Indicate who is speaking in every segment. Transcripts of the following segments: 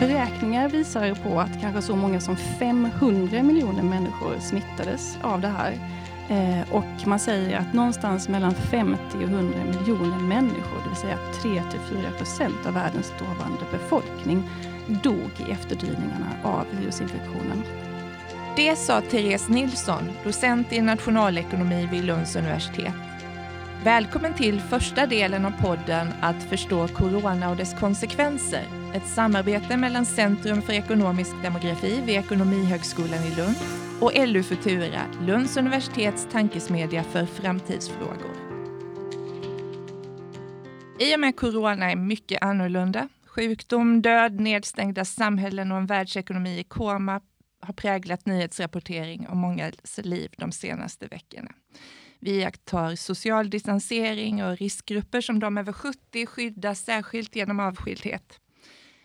Speaker 1: Beräkningar visar på att kanske så många som 500 miljoner människor smittades av det här. Eh, och man säger att någonstans mellan 50 och 100 miljoner människor, det vill säga 3-4 procent av världens dåvarande befolkning, dog i efterdyningarna av virusinfektionen.
Speaker 2: Det sa Therese Nilsson, docent i nationalekonomi vid Lunds universitet. Välkommen till första delen av podden Att förstå corona och dess konsekvenser. Ett samarbete mellan Centrum för ekonomisk demografi vid Ekonomihögskolan i Lund och LU Futura, Lunds universitets tankesmedja för framtidsfrågor. I och med corona är mycket annorlunda. Sjukdom, död, nedstängda samhällen och en världsekonomi i koma har präglat nyhetsrapportering om mångas liv de senaste veckorna. Vi iakttar social distansering och riskgrupper som de över 70 skyddas särskilt genom avskildhet.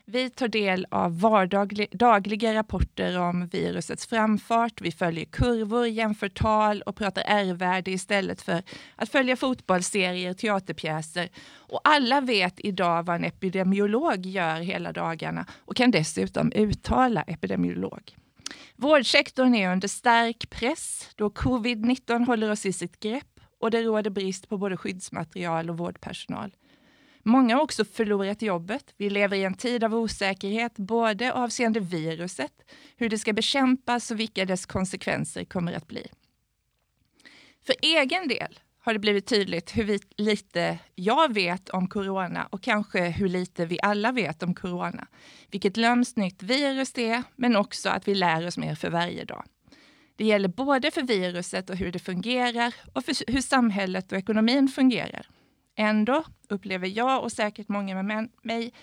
Speaker 2: Vi tar del av vardagliga rapporter om virusets framfart. Vi följer kurvor, jämför tal och pratar R-värde istället för att följa fotbollsserier, teaterpjäser. Och alla vet idag vad en epidemiolog gör hela dagarna och kan dessutom uttala epidemiolog. Vårdsektorn är under stark press då covid-19 håller oss i sitt grepp och det råder brist på både skyddsmaterial och vårdpersonal. Många har också förlorat jobbet. Vi lever i en tid av osäkerhet, både avseende viruset, hur det ska bekämpas och vilka dess konsekvenser kommer att bli. För egen del har det blivit tydligt hur vi, lite jag vet om corona och kanske hur lite vi alla vet om corona. Vilket lömskt nytt virus det är, men också att vi lär oss mer för varje dag. Det gäller både för viruset och hur det fungerar och för hur samhället och ekonomin fungerar. Ändå upplever jag och säkert många med mig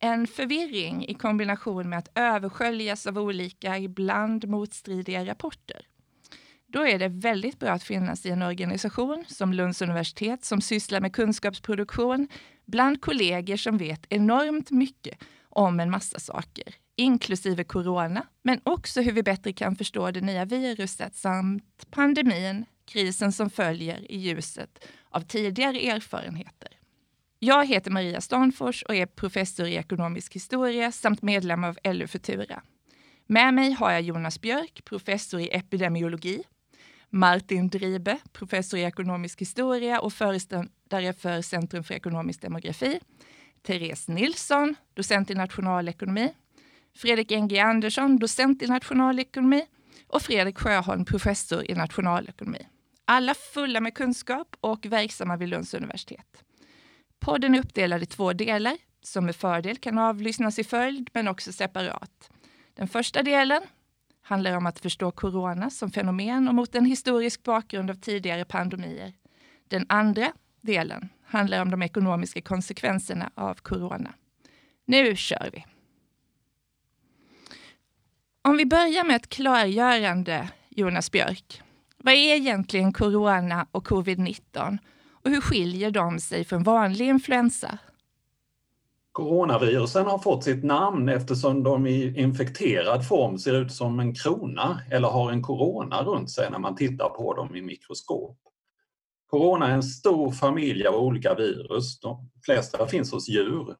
Speaker 2: en förvirring i kombination med att översköljas av olika, ibland motstridiga rapporter. Då är det väldigt bra att finnas i en organisation som Lunds universitet som sysslar med kunskapsproduktion bland kollegor som vet enormt mycket om en massa saker, inklusive corona, men också hur vi bättre kan förstå det nya viruset samt pandemin, krisen som följer i ljuset av tidigare erfarenheter. Jag heter Maria Stanfors och är professor i ekonomisk historia samt medlem av LU Futura. Med mig har jag Jonas Björk, professor i epidemiologi, Martin Dribe, professor i ekonomisk historia och föreståndare för Centrum för ekonomisk demografi, Therese Nilsson, docent i nationalekonomi, Fredrik N.G. Andersson, docent i nationalekonomi och Fredrik Sjöholm, professor i nationalekonomi. Alla fulla med kunskap och verksamma vid Lunds universitet. Podden är uppdelad i två delar som med fördel kan avlyssnas i följd men också separat. Den första delen handlar om att förstå corona som fenomen och mot en historisk bakgrund av tidigare pandemier. Den andra delen handlar om de ekonomiska konsekvenserna av corona. Nu kör vi! Om vi börjar med ett klargörande, Jonas Björk. Vad är egentligen corona och covid-19 och hur skiljer de sig från vanlig influensa?
Speaker 3: Coronavirusen har fått sitt namn eftersom de i infekterad form ser ut som en krona eller har en korona runt sig när man tittar på dem i mikroskop. Corona är en stor familj av olika virus. De flesta finns hos djur.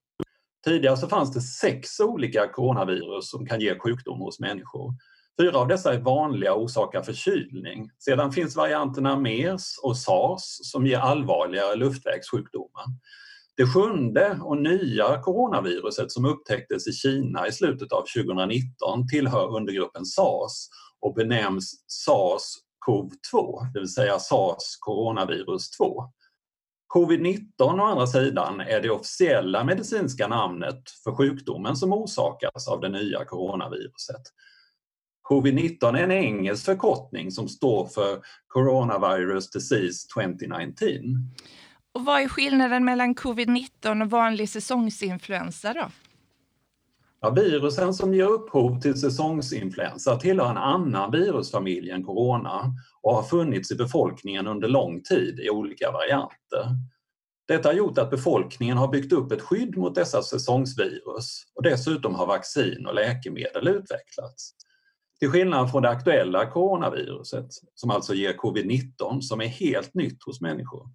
Speaker 3: Tidigare så fanns det sex olika coronavirus som kan ge sjukdom hos människor. Fyra av dessa är vanliga och orsakar förkylning. Sedan finns varianterna MERS och SARS som ger allvarligare luftvägssjukdomar. Det sjunde och nya coronaviruset som upptäcktes i Kina i slutet av 2019 tillhör undergruppen SARS och benämns SARS-CoV-2, det vill säga SARS coronavirus 2. Covid-19 å andra sidan är det officiella medicinska namnet för sjukdomen som orsakas av det nya coronaviruset. Covid-19 är en engelsk förkortning som står för Coronavirus Disease 2019.
Speaker 2: Och vad är skillnaden mellan covid-19 och vanlig säsongsinfluensa då?
Speaker 3: Ja, virusen som ger upphov till säsongsinfluensa tillhör en annan virusfamilj än corona och har funnits i befolkningen under lång tid i olika varianter. Detta har gjort att befolkningen har byggt upp ett skydd mot dessa säsongsvirus och dessutom har vaccin och läkemedel utvecklats. Till skillnad från det aktuella coronaviruset, som alltså ger covid-19, som är helt nytt hos människor.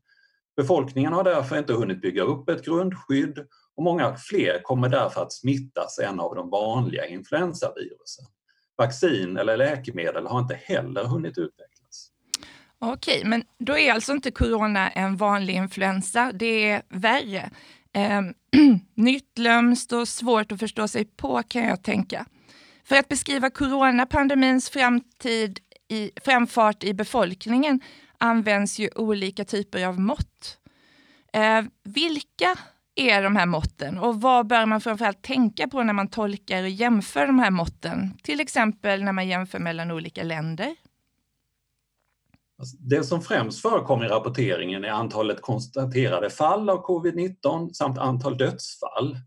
Speaker 3: Befolkningen har därför inte hunnit bygga upp ett grundskydd och många fler kommer därför att smittas än av de vanliga influensavirusen. Vaccin eller läkemedel har inte heller hunnit utvecklas.
Speaker 2: Okej, men då är alltså inte corona en vanlig influensa, det är värre. Eh, nytt, lömskt och svårt att förstå sig på kan jag tänka. För att beskriva coronapandemins framtid i, framfart i befolkningen används ju olika typer av mått. Eh, vilka är de här måtten och vad bör man framförallt tänka på när man tolkar och jämför de här måtten? Till exempel när man jämför mellan olika länder.
Speaker 3: Alltså, det som främst förekommer i rapporteringen är antalet konstaterade fall av covid-19 samt antal dödsfall.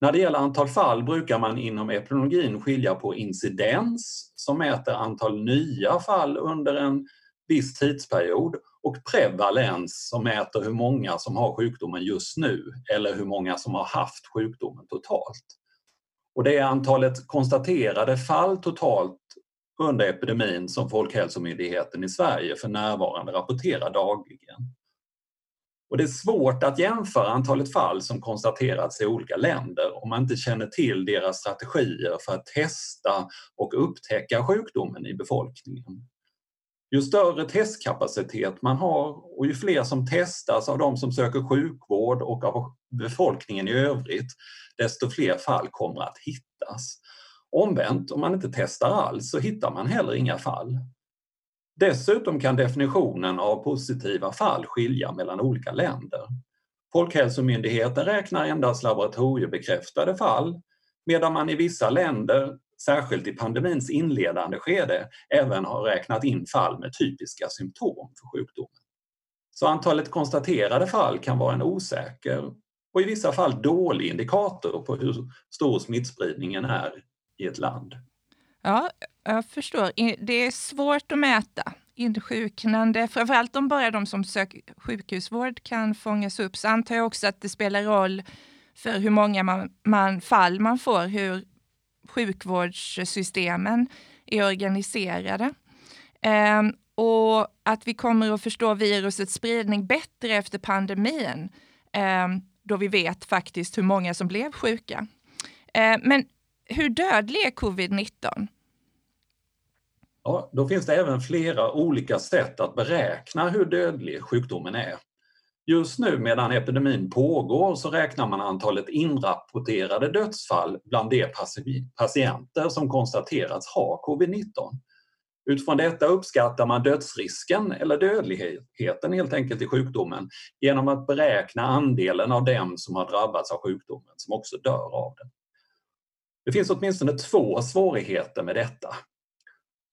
Speaker 3: När det gäller antal fall brukar man inom epidemiologin skilja på incidens som mäter antal nya fall under en viss tidsperiod och prevalens som mäter hur många som har sjukdomen just nu eller hur många som har haft sjukdomen totalt. Och det är antalet konstaterade fall totalt under epidemin som Folkhälsomyndigheten i Sverige för närvarande rapporterar dagligen. Och det är svårt att jämföra antalet fall som konstaterats i olika länder om man inte känner till deras strategier för att testa och upptäcka sjukdomen i befolkningen. Ju större testkapacitet man har och ju fler som testas av de som söker sjukvård och av befolkningen i övrigt, desto fler fall kommer att hittas. Omvänt, om man inte testar alls så hittar man heller inga fall. Dessutom kan definitionen av positiva fall skilja mellan olika länder. Folkhälsomyndigheten räknar endast laboratoriebekräftade fall medan man i vissa länder, särskilt i pandemins inledande skede, även har räknat in fall med typiska symptom för sjukdomen. Så antalet konstaterade fall kan vara en osäker och i vissa fall dålig indikator på hur stor smittspridningen är i ett land.
Speaker 2: Ja, jag förstår. Det är svårt att mäta insjuknande, framförallt om bara de som söker sjukhusvård kan fångas upp, så antar jag också att det spelar roll för hur många man, man, fall man får, hur sjukvårdssystemen är organiserade. Ehm, och att vi kommer att förstå virusets spridning bättre efter pandemin, ehm, då vi vet faktiskt hur många som blev sjuka. Ehm, men hur dödlig är covid-19?
Speaker 3: Ja, då finns det även flera olika sätt att beräkna hur dödlig sjukdomen är. Just nu medan epidemin pågår så räknar man antalet inrapporterade dödsfall bland de patienter som konstaterats ha covid-19. Utifrån detta uppskattar man dödsrisken eller dödligheten helt enkelt i sjukdomen genom att beräkna andelen av dem som har drabbats av sjukdomen som också dör av den. Det finns åtminstone två svårigheter med detta.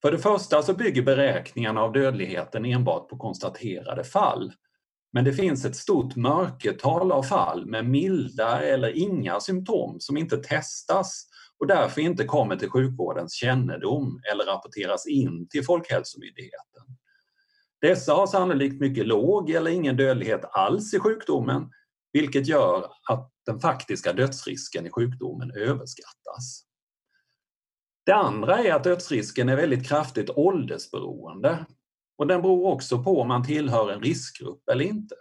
Speaker 3: För det första så bygger beräkningarna av dödligheten enbart på konstaterade fall. Men det finns ett stort mörkertal av fall med milda eller inga symptom som inte testas och därför inte kommer till sjukvårdens kännedom eller rapporteras in till Folkhälsomyndigheten. Dessa har sannolikt mycket låg eller ingen dödlighet alls i sjukdomen vilket gör att den faktiska dödsrisken i sjukdomen överskattas. Det andra är att dödsrisken är väldigt kraftigt åldersberoende och den beror också på om man tillhör en riskgrupp eller inte.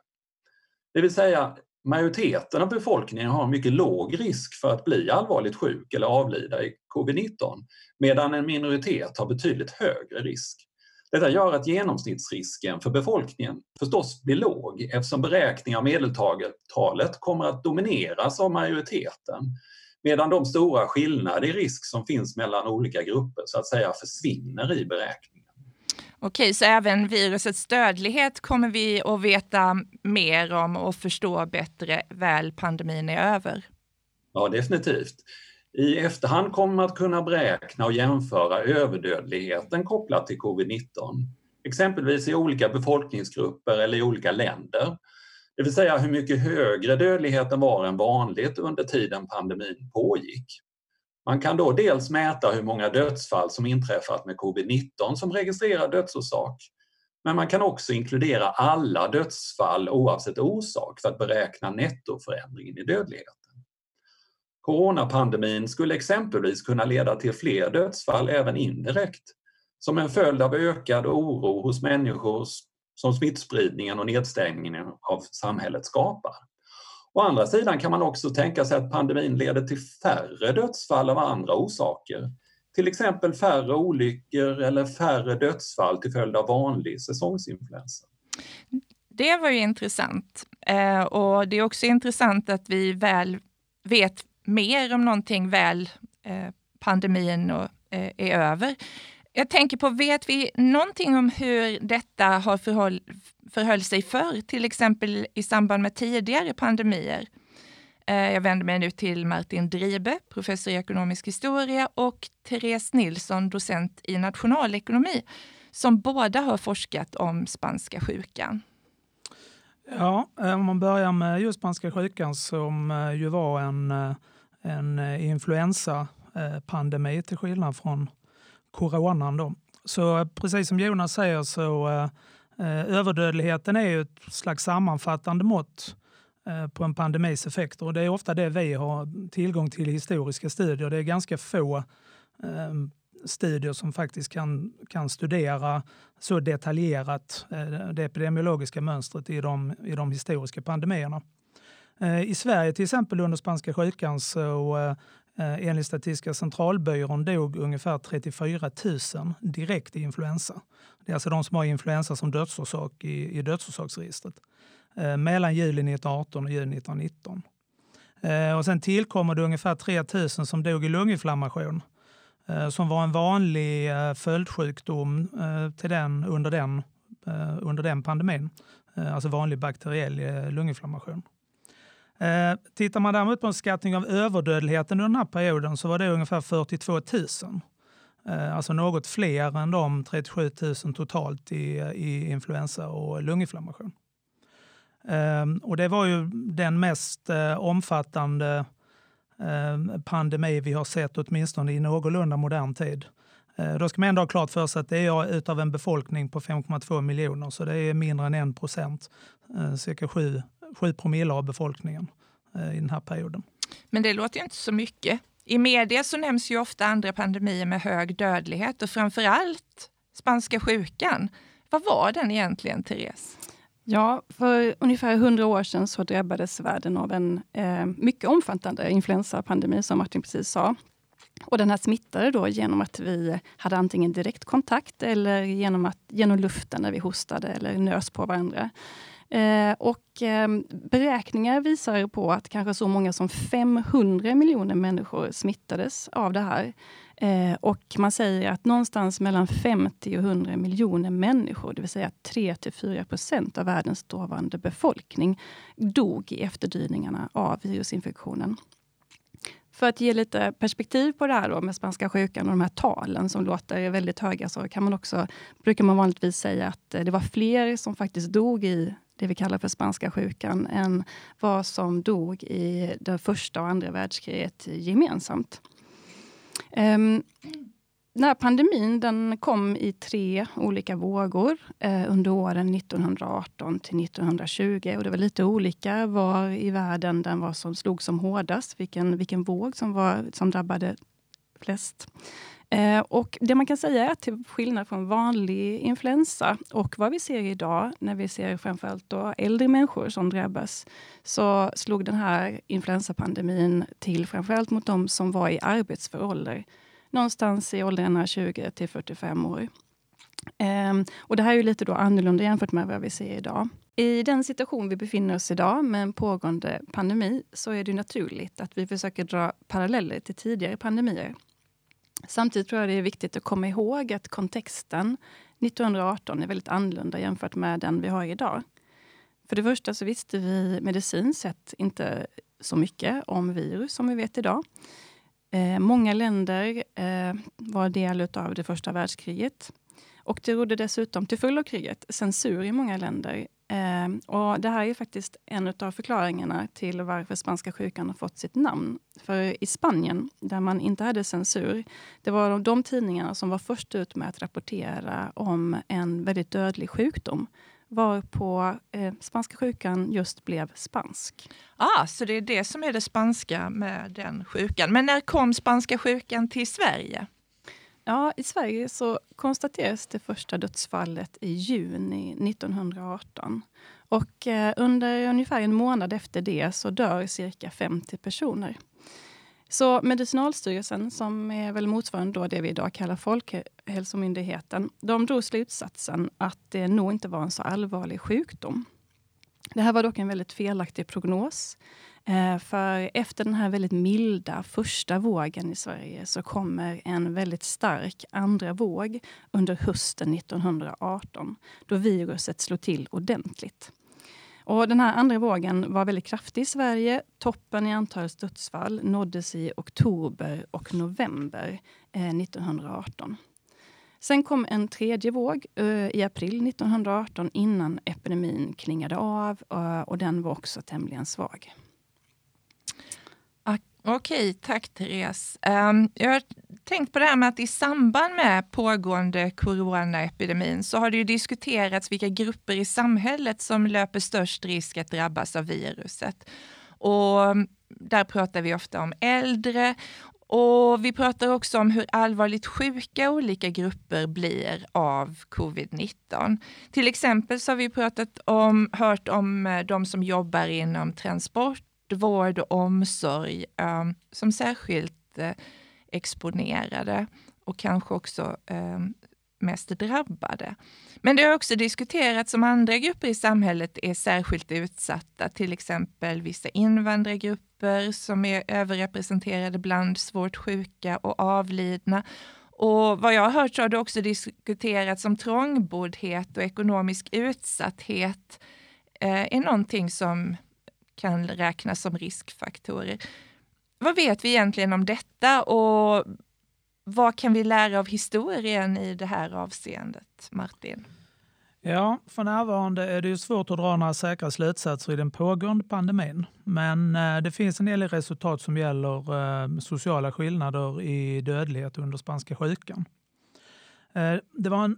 Speaker 3: Det vill säga majoriteten av befolkningen har mycket låg risk för att bli allvarligt sjuk eller avlida i covid-19 medan en minoritet har betydligt högre risk. Detta gör att genomsnittsrisken för befolkningen förstås blir låg eftersom beräkning av medeltalet kommer att domineras av majoriteten medan de stora skillnader i risk som finns mellan olika grupper så att säga försvinner i beräkningen.
Speaker 2: Okej, så även virusets dödlighet kommer vi att veta mer om och förstå bättre väl pandemin är över?
Speaker 3: Ja, definitivt. I efterhand kommer man att kunna beräkna och jämföra överdödligheten kopplat till covid-19, exempelvis i olika befolkningsgrupper eller i olika länder. Det vill säga hur mycket högre dödligheten var än vanligt under tiden pandemin pågick. Man kan då dels mäta hur många dödsfall som inträffat med covid-19 som registrerad dödsorsak, men man kan också inkludera alla dödsfall oavsett orsak för att beräkna nettoförändringen i dödligheten. Coronapandemin skulle exempelvis kunna leda till fler dödsfall även indirekt som en följd av ökad oro hos människor som smittspridningen och nedstängningen av samhället skapar. Å andra sidan kan man också tänka sig att pandemin leder till färre dödsfall av andra orsaker. Till exempel färre olyckor eller färre dödsfall till följd av vanlig säsongsinfluensa.
Speaker 2: Det var ju intressant. Eh, och det är också intressant att vi väl vet mer om någonting väl eh, pandemin eh, är över. Jag tänker på, vet vi någonting om hur detta har förhåll, förhöll sig förr, till exempel i samband med tidigare pandemier? Eh, jag vänder mig nu till Martin Dribe, professor i ekonomisk historia och Therese Nilsson, docent i nationalekonomi, som båda har forskat om spanska sjukan.
Speaker 4: Ja, eh, om man börjar med just spanska sjukan som eh, ju var en, en influensapandemi till skillnad från coronan. Då. Så precis som Jonas säger så Eh, överdödligheten är ju ett slags sammanfattande mått eh, på en pandemis effekter och det är ofta det vi har tillgång till i historiska studier. Det är ganska få eh, studier som faktiskt kan, kan studera så detaljerat det epidemiologiska mönstret i de, i de historiska pandemierna. I Sverige till exempel under spanska sjukan så Eh, enligt Statistiska centralbyrån dog ungefär 34 000 direkt i influensa. Det är alltså de som har influensa som dödsorsak i, i dödsorsaksregistret. Eh, mellan juli 1918 och juli 1919. Eh, och sen tillkommer det ungefär 3 000 som dog i lunginflammation eh, som var en vanlig eh, följdsjukdom till den under, den under den pandemin. Alltså vanlig bakteriell lunginflammation. Eh, tittar man däremot på en skattning av överdödligheten under den här perioden så var det ungefär 42 000. Eh, alltså något fler än de 37 000 totalt i, i influensa och lunginflammation. Eh, och det var ju den mest eh, omfattande ehm, pandemi vi har sett åtminstone i någorlunda modern tid. Eh, då ska man ändå ha klart för sig att det är utav en befolkning på 5,2 miljoner så det är mindre än 1 procent, eh, cirka 7 7 promille av befolkningen eh, i den här perioden.
Speaker 2: Men det låter ju inte så mycket. I media så nämns ju ofta andra pandemier med hög dödlighet och framför allt spanska sjukan. Vad var den egentligen, Therese?
Speaker 1: Ja, för ungefär 100 år sedan så drabbades världen av en eh, mycket omfattande influensapandemi, som Martin precis sa. Och den här smittade då genom att vi hade antingen direktkontakt eller genom, att, genom luften när vi hostade eller nös på varandra. Eh, och eh, beräkningar visar på att kanske så många som 500 miljoner människor smittades av det här. Eh, och man säger att någonstans mellan 50 och 100 miljoner människor, det vill säga 3 till 4 procent av världens dåvarande befolkning, dog i efterdyningarna av virusinfektionen. För att ge lite perspektiv på det här då med spanska sjukan och de här talen som låter väldigt höga så kan man också, brukar man vanligtvis säga att eh, det var fler som faktiskt dog i det vi kallar för spanska sjukan, än vad som dog i det första och andra världskriget gemensamt. Um, när pandemin den kom i tre olika vågor eh, under åren 1918 till 1920. Och det var lite olika var i världen den var som slog som hårdast, vilken, vilken våg som, var, som drabbade flest. Eh, och det man kan säga är att till skillnad från vanlig influensa och vad vi ser idag när vi ser framförallt då äldre människor som drabbas så slog den här influensapandemin till framförallt mot de som var i arbetsför ålder. Någonstans i åldrarna 20 till 45 år. Um, och det här är ju lite då annorlunda jämfört med vad vi ser idag. I den situation vi befinner oss idag med en pågående pandemi så är det naturligt att vi försöker dra paralleller till tidigare pandemier. Samtidigt tror jag det är viktigt att komma ihåg att kontexten 1918 är väldigt annorlunda jämfört med den vi har idag. För det första så visste vi medicinskt sett inte så mycket om virus som vi vet idag. Eh, många länder eh, var del av det första världskriget. Och det rådde dessutom, till följd av kriget, censur i många länder. Eh, och det här är faktiskt en av förklaringarna till varför spanska sjukan har fått sitt namn. För i Spanien, där man inte hade censur, det var de, de tidningarna som var först ut med att rapportera om en väldigt dödlig sjukdom varpå eh, spanska sjukan just blev spansk.
Speaker 2: Ah, så det är det som är det spanska med den sjukan. Men när kom spanska sjukan till Sverige?
Speaker 1: Ja, I Sverige så konstaterades det första dödsfallet i juni 1918. Och eh, under ungefär en månad efter det så dör cirka 50 personer. Så Medicinalstyrelsen, som är väl motsvarande då det vi idag kallar Folkhälsomyndigheten, de drog slutsatsen att det nog inte var en så allvarlig sjukdom. Det här var dock en väldigt felaktig prognos. Eh, för efter den här väldigt milda första vågen i Sverige så kommer en väldigt stark andra våg under hösten 1918 då viruset slår till ordentligt. Och den här andra vågen var väldigt kraftig i Sverige. Toppen i antalet dödsfall nåddes i oktober och november eh, 1918. Sen kom en tredje våg eh, i april 1918 innan epidemin klingade av och den var också tämligen svag.
Speaker 2: Okej, tack Therese. Um, jag har tänkt på det här med att i samband med pågående coronaepidemin så har det ju diskuterats vilka grupper i samhället som löper störst risk att drabbas av viruset. Och mm, där pratar vi ofta om äldre och vi pratar också om hur allvarligt sjuka olika grupper blir av covid-19. Till exempel så har vi pratat om, hört om eh, de som jobbar inom transport vård och omsorg ehm, som särskilt eh, exponerade och kanske också ehm, mest drabbade. Men det har också diskuterats om andra grupper i samhället är särskilt utsatta, till exempel vissa invandrargrupper som är överrepresenterade bland svårt sjuka och avlidna. Och vad jag har hört så har det också diskuterats om trångboddhet och ekonomisk utsatthet eh, är någonting som kan räknas som riskfaktorer. Vad vet vi egentligen om detta och vad kan vi lära av historien i det här avseendet, Martin?
Speaker 4: Ja, för närvarande är det ju svårt att dra några säkra slutsatser i den pågående pandemin. Men eh, det finns en del resultat som gäller eh, sociala skillnader i dödlighet under spanska sjukan. Eh, det var en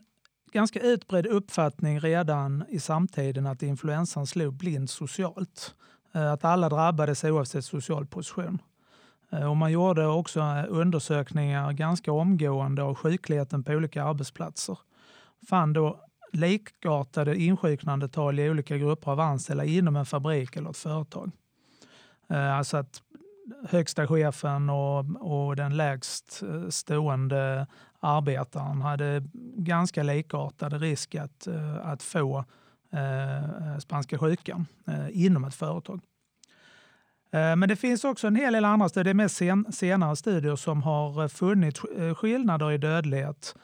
Speaker 4: ganska utbredd uppfattning redan i samtiden att influensan slog blint socialt. Eh, att alla drabbades oavsett social position. Eh, och man gjorde också eh, undersökningar ganska omgående av sjukligheten på olika arbetsplatser. Fann då likartade insjuknandetal i olika grupper av anställda inom en fabrik eller ett företag. Alltså att högsta chefen och, och den lägst stående arbetaren hade ganska likartad risk att, att få Eh, spanska sjukan eh, inom ett företag. Eh, men det finns också en hel del andra studier, det är mest sen, senare studier som har funnit skillnader i dödlighet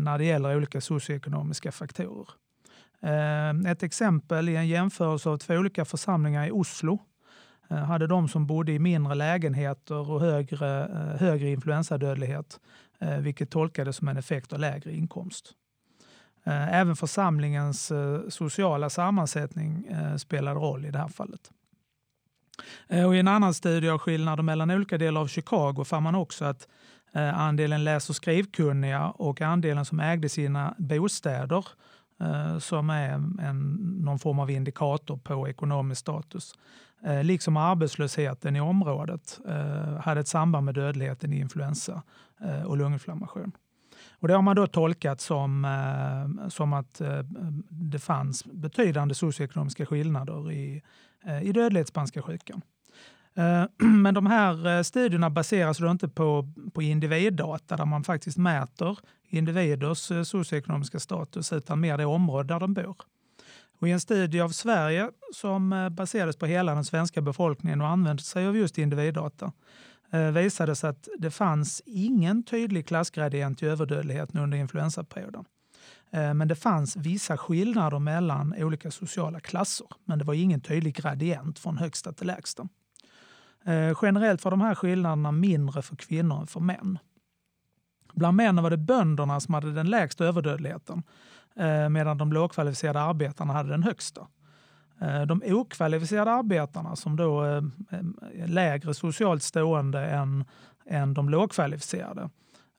Speaker 4: när det gäller olika socioekonomiska faktorer. Ett exempel i en jämförelse av två olika församlingar i Oslo hade de som bodde i mindre lägenheter och högre, högre influensadödlighet, vilket tolkades som en effekt av lägre inkomst. Eh, även församlingens eh, sociala sammansättning eh, spelar roll i det här fallet. Och I en annan studie av skillnader mellan olika delar av Chicago fann man också att andelen läs och skrivkunniga och andelen som ägde sina bostäder som är en, någon form av indikator på ekonomisk status, liksom arbetslösheten i området, hade ett samband med dödligheten i influensa och lunginflammation. Och det har man då tolkat som, eh, som att eh, det fanns betydande socioekonomiska skillnader i, eh, i dödlighet spanska sjukan. Eh, men de här eh, studierna baseras då inte på, på individdata där man faktiskt mäter individers eh, socioekonomiska status utan mer det område där de bor. Och I en studie av Sverige som baserades på hela den svenska befolkningen och använde sig av just individdata Eh, visade sig att det fanns ingen tydlig klassgradient i överdödligheten under influensaperioden. Eh, men det fanns vissa skillnader mellan olika sociala klasser, men det var ingen tydlig gradient från högsta till lägsta. Eh, generellt var de här skillnaderna mindre för kvinnor än för män. Bland männen var det bönderna som hade den lägsta överdödligheten medan de lågkvalificerade arbetarna hade den högsta. Eh, de okvalificerade arbetarna som då är lägre socialt stående än, än de lågkvalificerade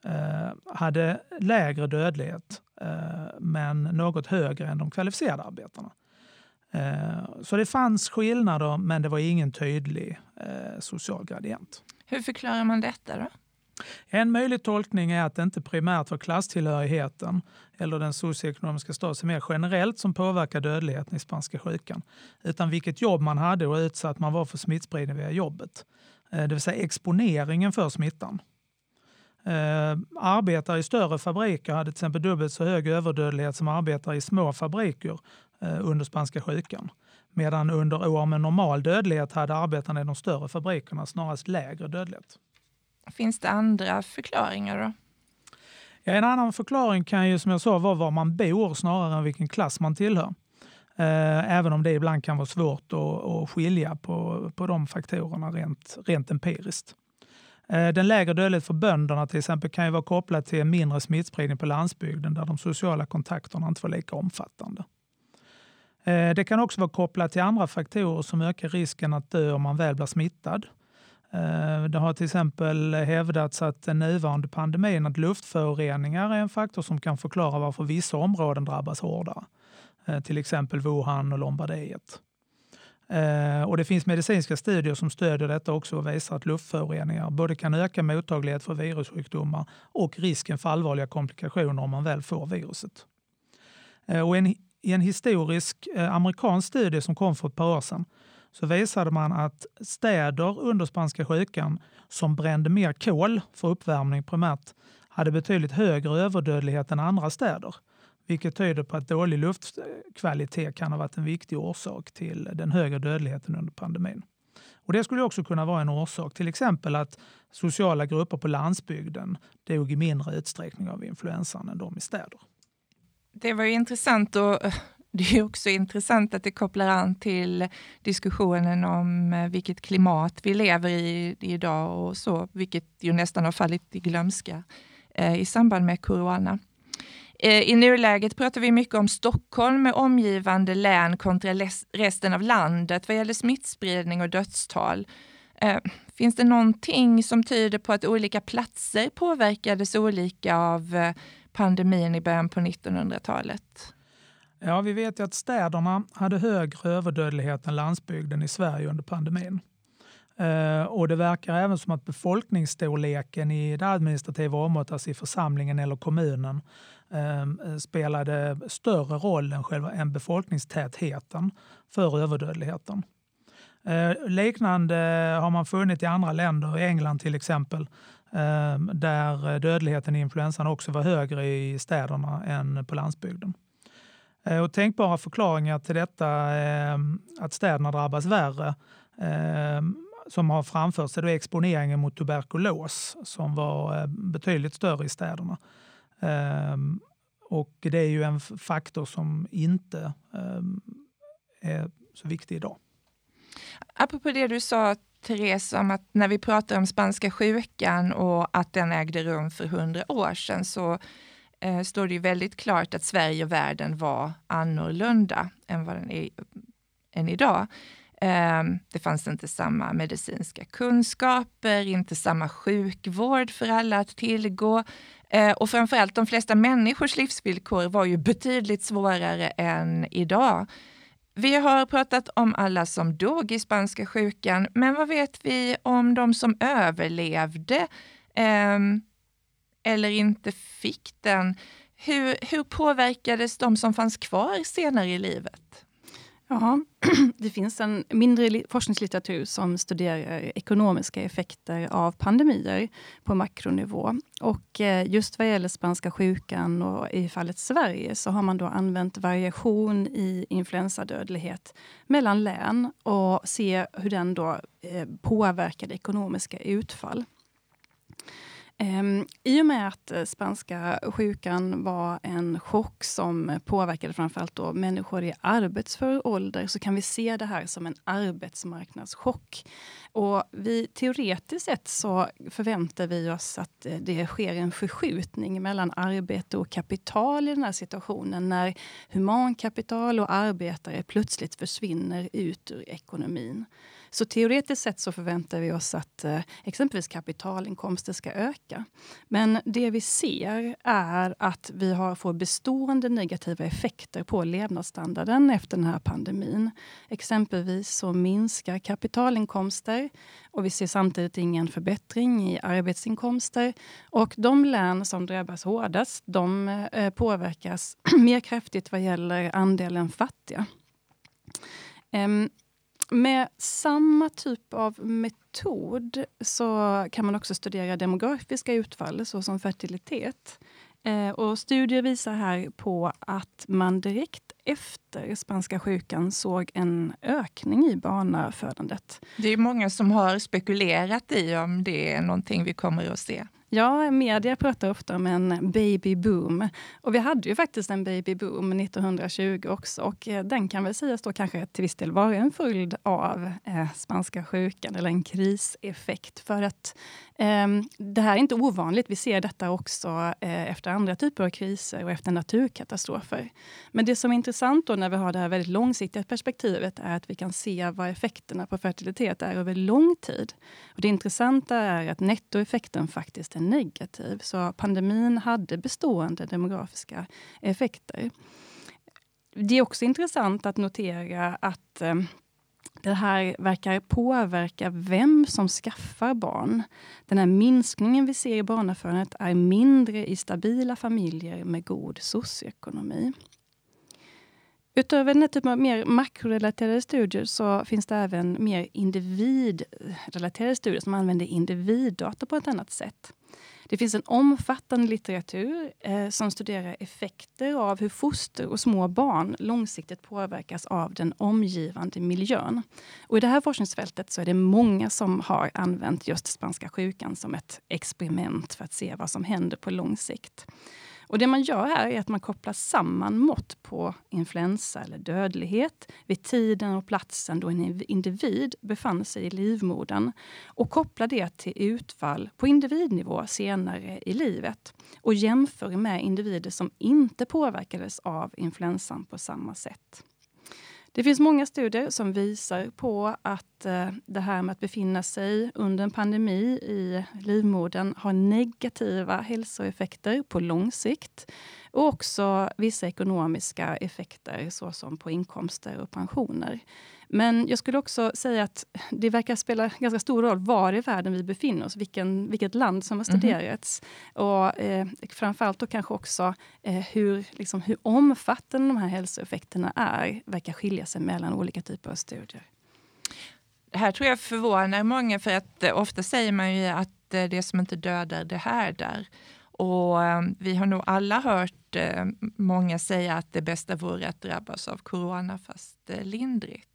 Speaker 4: eh, hade lägre dödlighet men något högre än de kvalificerade arbetarna. Så det fanns skillnader men det var ingen tydlig social gradient.
Speaker 2: Hur förklarar man detta då?
Speaker 4: En möjlig tolkning är att det inte primärt var klasstillhörigheten eller den socioekonomiska statusen mer generellt som påverkar dödligheten i spanska sjukan, utan vilket jobb man hade och utsatt man var för smittspridning via jobbet. Eh, det vill säga exponeringen för smittan. Eh, arbetare i större fabriker hade till exempel dubbelt så hög överdödlighet som arbetare i små fabriker eh, under spanska sjukan. Medan under år med normal dödlighet hade arbetarna i de större fabrikerna snarast lägre dödlighet.
Speaker 2: Finns det andra förklaringar då?
Speaker 4: Ja, en annan förklaring kan ju som jag sa vara var man bor snarare än vilken klass man tillhör. Eh, även om det ibland kan vara svårt att, skilja på, på de faktorerna rent, rent empiriskt. Eh, den lägre dödligheten för bönderna till exempel kan ju vara kopplad till en mindre smittspridning på landsbygden där de sociala kontakterna inte var lika omfattande. Eh, det kan också vara kopplat till andra faktorer som ökar risken att dö om man väl blir smittad. Eh, det har till exempel hävdats att den nuvarande pandemin, att luftföroreningar är en faktor som kan förklara varför vissa områden drabbas hårdare. Eh, till exempel Wuhan och Lombardiet. Eh, och det finns medicinska studier som stödjer detta också och visar att luftföroreningar både kan öka mottaglighet för virussjukdomar och risken för allvarliga komplikationer om man väl får viruset. Och en, I en historisk amerikansk studie som kom för ett par år sedan så visade man att städer under spanska sjukan som brände mer kol för uppvärmning primärt hade betydligt högre överdödlighet än andra städer vilket tyder på att dålig luftkvalitet kan ha varit en viktig orsak till den högre dödligheten under pandemin. Och det skulle också kunna vara en orsak, till exempel att sociala grupper på landsbygden dog i mindre utsträckning av influensan än de i städer.
Speaker 2: Det var ju intressant att det är också intressant att det kopplar an till diskussionen om eh, vilket klimat vi lever i idag och så, vilket ju nästan har fallit i glömska eh, i samband med corona. Eh, I nuläget pratar vi mycket om Stockholm med omgivande län kontra resten av landet vad gäller smittspridning och dödstal. Finns det någonting som tyder på att olika platser påverkades olika av pandemin i början på 1900-talet?
Speaker 4: Ja, vi vet ju att städerna hade högre överdödlighet än landsbygden i Sverige under pandemin. Eh, och det verkar även som att befolkningsstorleken i det administrativa området, alltså i församlingen eller kommunen, ehm, eh, spelade större roll än, själva, än befolkningstätheten för överdödligheten. Eh, liknande har man funnit i andra länder, i England till exempel, ehm, där dödligheten i influensan också var högre i städerna än på landsbygden. Eh, och tänkbara förklaringar till detta, eh, att städerna drabbas värre, eh, som har framförts är exponeringen mot tuberkulos som var betydligt större i städerna. Och det är ju en faktor som inte är så viktig idag.
Speaker 2: Apropå det du sa Therese, om att när vi pratar om spanska sjukan och att den ägde rum för hundra år sedan så eh, står det ju väldigt klart att Sverige och världen var annorlunda än vad den är än idag. Eh, det fanns inte samma medicinska kunskaper, inte samma sjukvård för alla att tillgå. Eh, och framförallt de flesta människors livsvillkor var ju betydligt svårare än idag. Vi har pratat om alla som dog i spanska sjukan, men vad vet vi om de som överlevde eh, eller inte fick den? Hur, hur påverkades de som fanns kvar senare i livet?
Speaker 1: Ja, det finns en mindre forskningslitteratur som studerar ekonomiska effekter av pandemier på makronivå. Och eh, just vad gäller spanska sjukan och i fallet Sverige så har man då använt variation i influensadödlighet mellan län och se hur den då eh, påverkade ekonomiska utfall. Um, I och med att eh, spanska sjukan var en chock som påverkade framförallt då människor i arbetsför ålder så kan vi se det här som en arbetsmarknadschock. Och vi, teoretiskt sett så förväntar vi oss att eh, det sker en förskjutning mellan arbete och kapital i den här situationen när humankapital och arbetare plötsligt försvinner ut ur ekonomin. Så teoretiskt sett så förväntar vi oss att eh, exempelvis kapitalinkomster ska öka. Men det vi ser är att vi har, får bestående negativa effekter på levnadsstandarden efter den här pandemin. Exempelvis så minskar kapitalinkomster och vi ser samtidigt ingen förbättring i arbetsinkomster. Och de län som drabbas hårdast de eh, påverkas mer kraftigt vad gäller andelen fattiga. Um, med samma typ av metod så kan man också studera demografiska utfall såsom fertilitet. Eh, och studier visar här på att man direkt efter spanska sjukan såg en ökning i barnafödandet.
Speaker 2: Det är många som har spekulerat i om det är någonting vi kommer att se.
Speaker 1: Ja, media pratar ofta om en babyboom. Och vi hade ju faktiskt en babyboom 1920 också. Och eh, den kan väl sägas då kanske till viss del vara en följd av eh, spanska sjukan eller en kriseffekt. För att Ehm, det här är inte ovanligt. Vi ser detta också eh, efter andra typer av kriser och efter naturkatastrofer. Men det som är intressant då när vi har det här väldigt långsiktiga perspektivet är att vi kan se vad effekterna på fertilitet är över lång tid. Och det intressanta är att nettoeffekten faktiskt är negativ. Så pandemin hade bestående demografiska effekter. Det är också intressant att notera att eh, det här verkar påverka vem som skaffar barn. Den här minskningen vi ser i barnafödandet är mindre i stabila familjer med god socioekonomi. Utöver den här typen av mer makrorelaterade studier så finns det även mer individrelaterade studier som använder individdata på ett annat sätt. Det finns en omfattande litteratur eh, som studerar effekter av hur foster och små barn långsiktigt påverkas av den omgivande miljön. Och I det här forskningsfältet så är det många som har använt just spanska sjukan som ett experiment för att se vad som händer på lång sikt. Och Det man gör här är att man kopplar samman mått på influensa eller dödlighet vid tiden och platsen då en individ befann sig i livmodern och kopplar det till utfall på individnivå senare i livet och jämför med individer som inte påverkades av influensan på samma sätt. Det finns många studier som visar på att eh, det här med att befinna sig under en pandemi i livmodern har negativa hälsoeffekter på lång sikt. Och också vissa ekonomiska effekter såsom på inkomster och pensioner. Men jag skulle också säga att det verkar spela ganska stor roll var i världen vi befinner oss, vilken, vilket land som har mhm. studerats. Mm. Och eh, framförallt då kanske också eh, hur, liksom, hur omfattande de här hälsoeffekterna är, verkar skilja sig mellan olika typer av studier.
Speaker 2: Det här tror jag förvånar många, för att eh, ofta säger man ju att eh, det som inte dödar, det härdar. Och eh, vi har nog alla hört eh, många säga att det bästa vore att drabbas av corona, fast eh, lindrigt.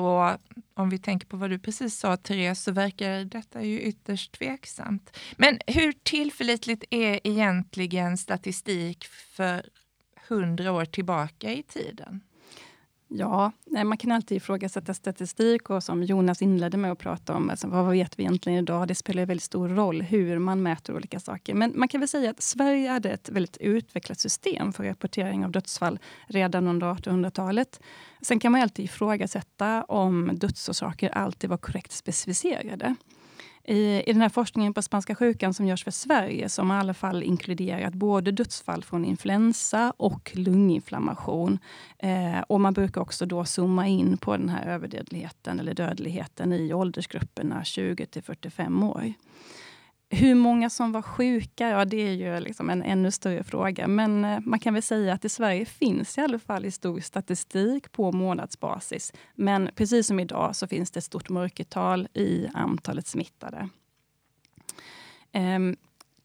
Speaker 2: Och om vi tänker på vad du precis sa, Therese, så verkar detta ju ytterst tveksamt. Men hur tillförlitligt är egentligen statistik för hundra år tillbaka i tiden?
Speaker 1: Ja, man kan alltid ifrågasätta statistik och som Jonas inledde med att prata om, alltså vad vet vi egentligen idag? Det spelar väldigt stor roll hur man mäter olika saker. Men man kan väl säga att Sverige hade ett väldigt utvecklat system för rapportering av dödsfall redan under 1800-talet. Sen kan man alltid ifrågasätta om dödsorsaker alltid var korrekt specificerade. I, I den här forskningen på spanska sjukan som görs för Sverige som i alla fall inkluderat både dödsfall från influensa och lunginflammation. Eh, och man brukar också då zooma in på den här överdödligheten eller dödligheten i åldersgrupperna 20 till 45 år. Hur många som var sjuka, ja det är ju liksom en ännu större fråga. Men eh, man kan väl säga att i Sverige finns i alla fall stor statistik på månadsbasis. Men precis som idag så finns det ett stort mörkertal i antalet smittade. Ehm,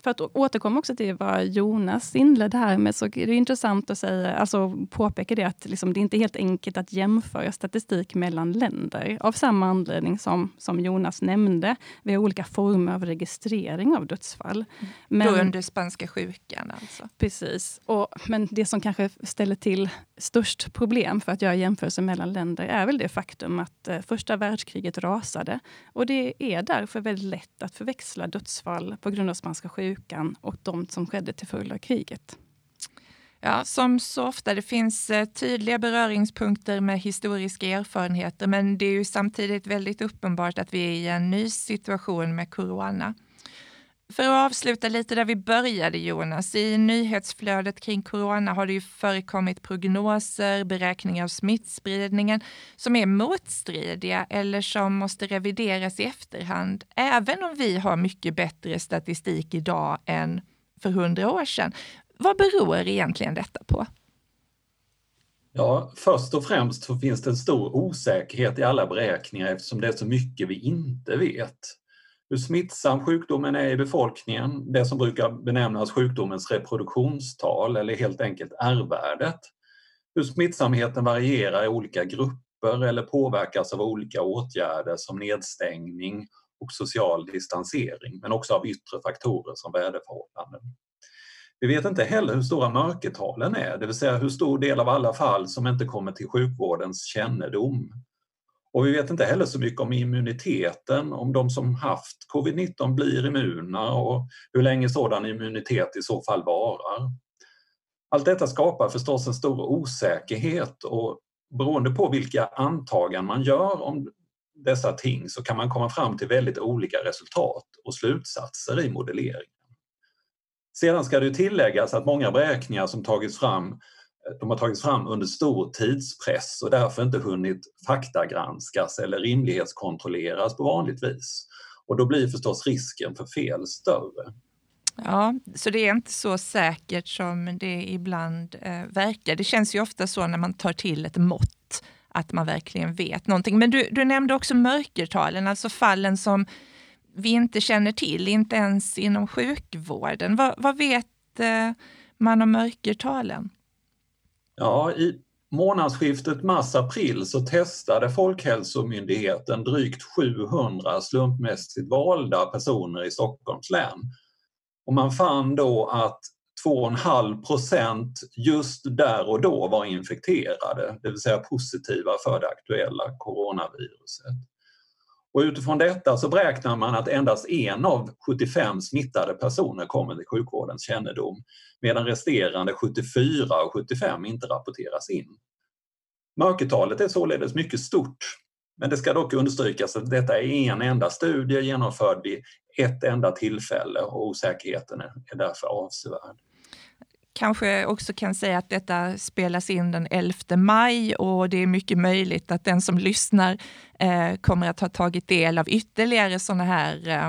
Speaker 1: för att återkomma också till vad Jonas inledde här med, så är det intressant att säga, alltså påpeka det att liksom, det är inte helt enkelt att jämföra statistik mellan länder. Av samma anledning som, som Jonas nämnde. Vi har olika former av registrering av dödsfall.
Speaker 2: Men, Då under spanska sjukan alltså?
Speaker 1: Precis. Och, men det som kanske ställer till störst problem för att göra jämförelser mellan länder är väl det faktum att eh, första världskriget rasade. Och det är därför väldigt lätt att förväxla dödsfall på grund av spanska sjukan och de som skedde till följd av kriget.
Speaker 2: Ja, som så ofta, det finns eh, tydliga beröringspunkter med historiska erfarenheter, men det är ju samtidigt väldigt uppenbart att vi är i en ny situation med corona. För att avsluta lite där vi började Jonas, i nyhetsflödet kring corona har det ju förekommit prognoser, beräkningar av smittspridningen som är motstridiga eller som måste revideras i efterhand, även om vi har mycket bättre statistik idag än för hundra år sedan. Vad beror egentligen detta på?
Speaker 3: Ja, först och främst så finns det en stor osäkerhet i alla beräkningar eftersom det är så mycket vi inte vet. Hur smittsam sjukdomen är i befolkningen, det som brukar benämnas sjukdomens reproduktionstal eller helt enkelt R-värdet. Hur smittsamheten varierar i olika grupper eller påverkas av olika åtgärder som nedstängning och social distansering, men också av yttre faktorer som väderförhållanden. Vi vet inte heller hur stora mörkertalen är, det vill säga hur stor del av alla fall som inte kommer till sjukvårdens kännedom. Och vi vet inte heller så mycket om immuniteten, om de som haft covid-19 blir immuna och hur länge sådan immunitet i så fall varar. Allt detta skapar förstås en stor osäkerhet och beroende på vilka antaganden man gör om dessa ting så kan man komma fram till väldigt olika resultat och slutsatser i modelleringen. Sedan ska det tilläggas att många beräkningar som tagits fram de har tagits fram under stor tidspress och därför inte hunnit faktagranskas eller rimlighetskontrolleras på vanligt vis. Och då blir förstås risken för fel större.
Speaker 2: Ja, så det är inte så säkert som det ibland eh, verkar. Det känns ju ofta så när man tar till ett mått att man verkligen vet någonting. Men du, du nämnde också mörkertalen, alltså fallen som vi inte känner till, inte ens inom sjukvården. Vad, vad vet eh, man om mörkertalen?
Speaker 3: Ja, i månadsskiftet mars-april så testade Folkhälsomyndigheten drygt 700 slumpmässigt valda personer i Stockholms län. Och man fann då att 2,5 procent just där och då var infekterade, det vill säga positiva för det aktuella coronaviruset. Och utifrån detta så beräknar man att endast en av 75 smittade personer kommer till sjukvårdens kännedom medan resterande 74 och 75 inte rapporteras in. Mörkertalet är således mycket stort men det ska dock understrykas att detta är en enda studie genomförd vid ett enda tillfälle och osäkerheten är därför avsevärd
Speaker 2: kanske också kan säga att detta spelas in den 11 maj och det är mycket möjligt att den som lyssnar eh, kommer att ha tagit del av ytterligare sådana här eh,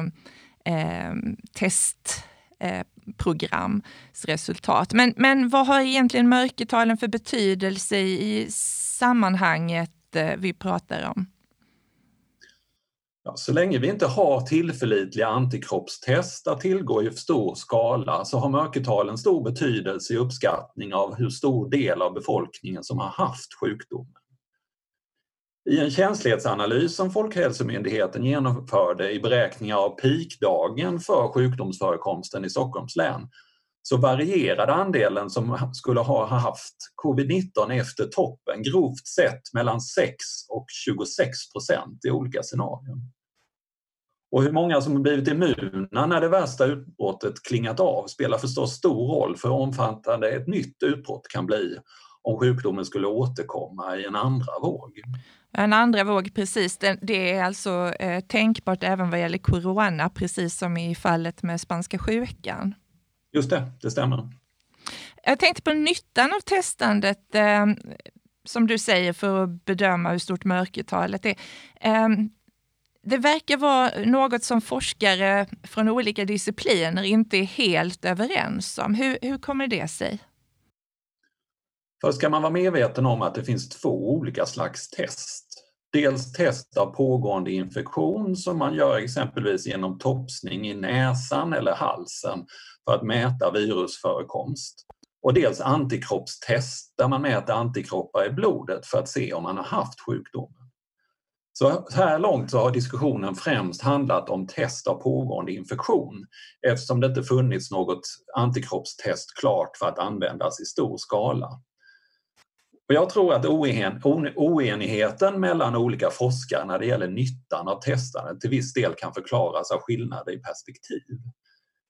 Speaker 2: eh testprogramsresultat. Eh, men, men vad har egentligen mörkertalen för betydelse i sammanhanget eh, vi pratar om?
Speaker 3: Ja, så länge vi inte har tillförlitliga antikroppstest att tillgå i stor skala så har mörkertalen stor betydelse i uppskattning av hur stor del av befolkningen som har haft sjukdomen. I en känslighetsanalys som Folkhälsomyndigheten genomförde i beräkningar av peakdagen för sjukdomsförekomsten i Stockholms län så varierade andelen som skulle ha haft covid-19 efter toppen grovt sett mellan 6 och 26 procent i olika scenarion. Och hur många som blivit immuna när det värsta utbrottet klingat av spelar förstås stor roll för hur omfattande ett nytt utbrott kan bli om sjukdomen skulle återkomma i en andra våg.
Speaker 2: En andra våg, precis. Det är alltså eh, tänkbart även vad gäller corona, precis som i fallet med spanska sjukan.
Speaker 3: Just det, det stämmer.
Speaker 2: Jag tänkte på nyttan av testandet, eh, som du säger, för att bedöma hur stort mörkertalet är. Eh, det verkar vara något som forskare från olika discipliner inte är helt överens om. Hur, hur kommer det sig?
Speaker 3: Först ska man vara medveten om att det finns två olika slags test. Dels test av pågående infektion som man gör exempelvis genom topsning i näsan eller halsen för att mäta virusförekomst. Och dels antikroppstest där man mäter antikroppar i blodet för att se om man har haft sjukdomen. Så här långt så har diskussionen främst handlat om test av pågående infektion eftersom det inte funnits något antikroppstest klart för att användas i stor skala. Och jag tror att oen, oenigheten mellan olika forskare när det gäller nyttan av testandet till viss del kan förklaras av skillnader i perspektiv.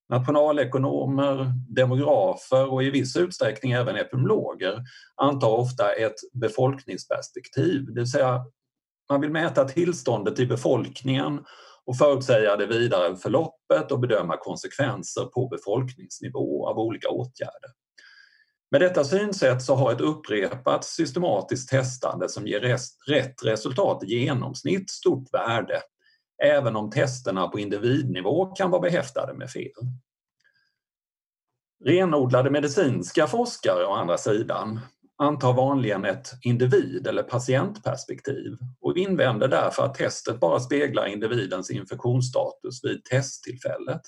Speaker 3: Nationalekonomer, demografer och i viss utsträckning även epidemiologer antar ofta ett befolkningsperspektiv, det vill säga man vill mäta tillståndet i befolkningen och förutsäga det vidare förloppet och bedöma konsekvenser på befolkningsnivå av olika åtgärder. Med detta synsätt så har ett upprepat systematiskt testande som ger rätt resultat i genomsnitt stort värde, även om testerna på individnivå kan vara behäftade med fel. Renodlade medicinska forskare å andra sidan antar vanligen ett individ eller patientperspektiv och invänder därför att testet bara speglar individens infektionsstatus vid testtillfället.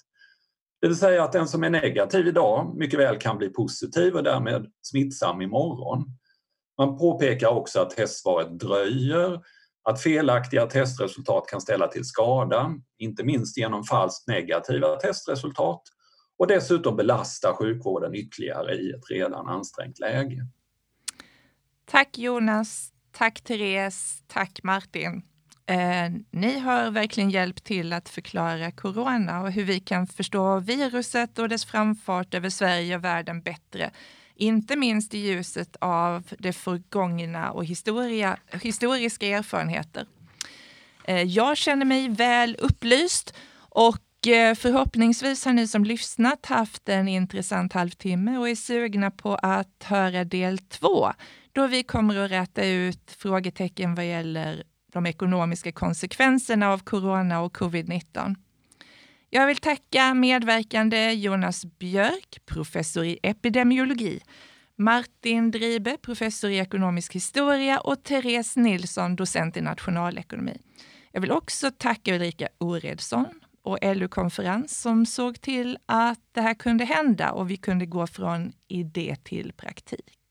Speaker 3: Det vill säga att den som är negativ idag mycket väl kan bli positiv och därmed smittsam imorgon. Man påpekar också att testsvaret dröjer, att felaktiga testresultat kan ställa till skada, inte minst genom falskt negativa testresultat och dessutom belasta sjukvården ytterligare i ett redan ansträngt läge.
Speaker 2: Tack Jonas, tack Therese, tack Martin. Eh, ni har verkligen hjälpt till att förklara corona och hur vi kan förstå viruset och dess framfart över Sverige och världen bättre. Inte minst i ljuset av det förgångna och historia, historiska erfarenheter. Eh, jag känner mig väl upplyst och eh, förhoppningsvis har ni som lyssnat haft en intressant halvtimme och är sugna på att höra del två då vi kommer att räta ut frågetecken vad gäller de ekonomiska konsekvenserna av corona och covid-19. Jag vill tacka medverkande Jonas Björk, professor i epidemiologi, Martin Dribe, professor i ekonomisk historia och Therese Nilsson, docent i nationalekonomi. Jag vill också tacka Ulrika Oredsson och LU-konferens som såg till att det här kunde hända och vi kunde gå från idé till praktik.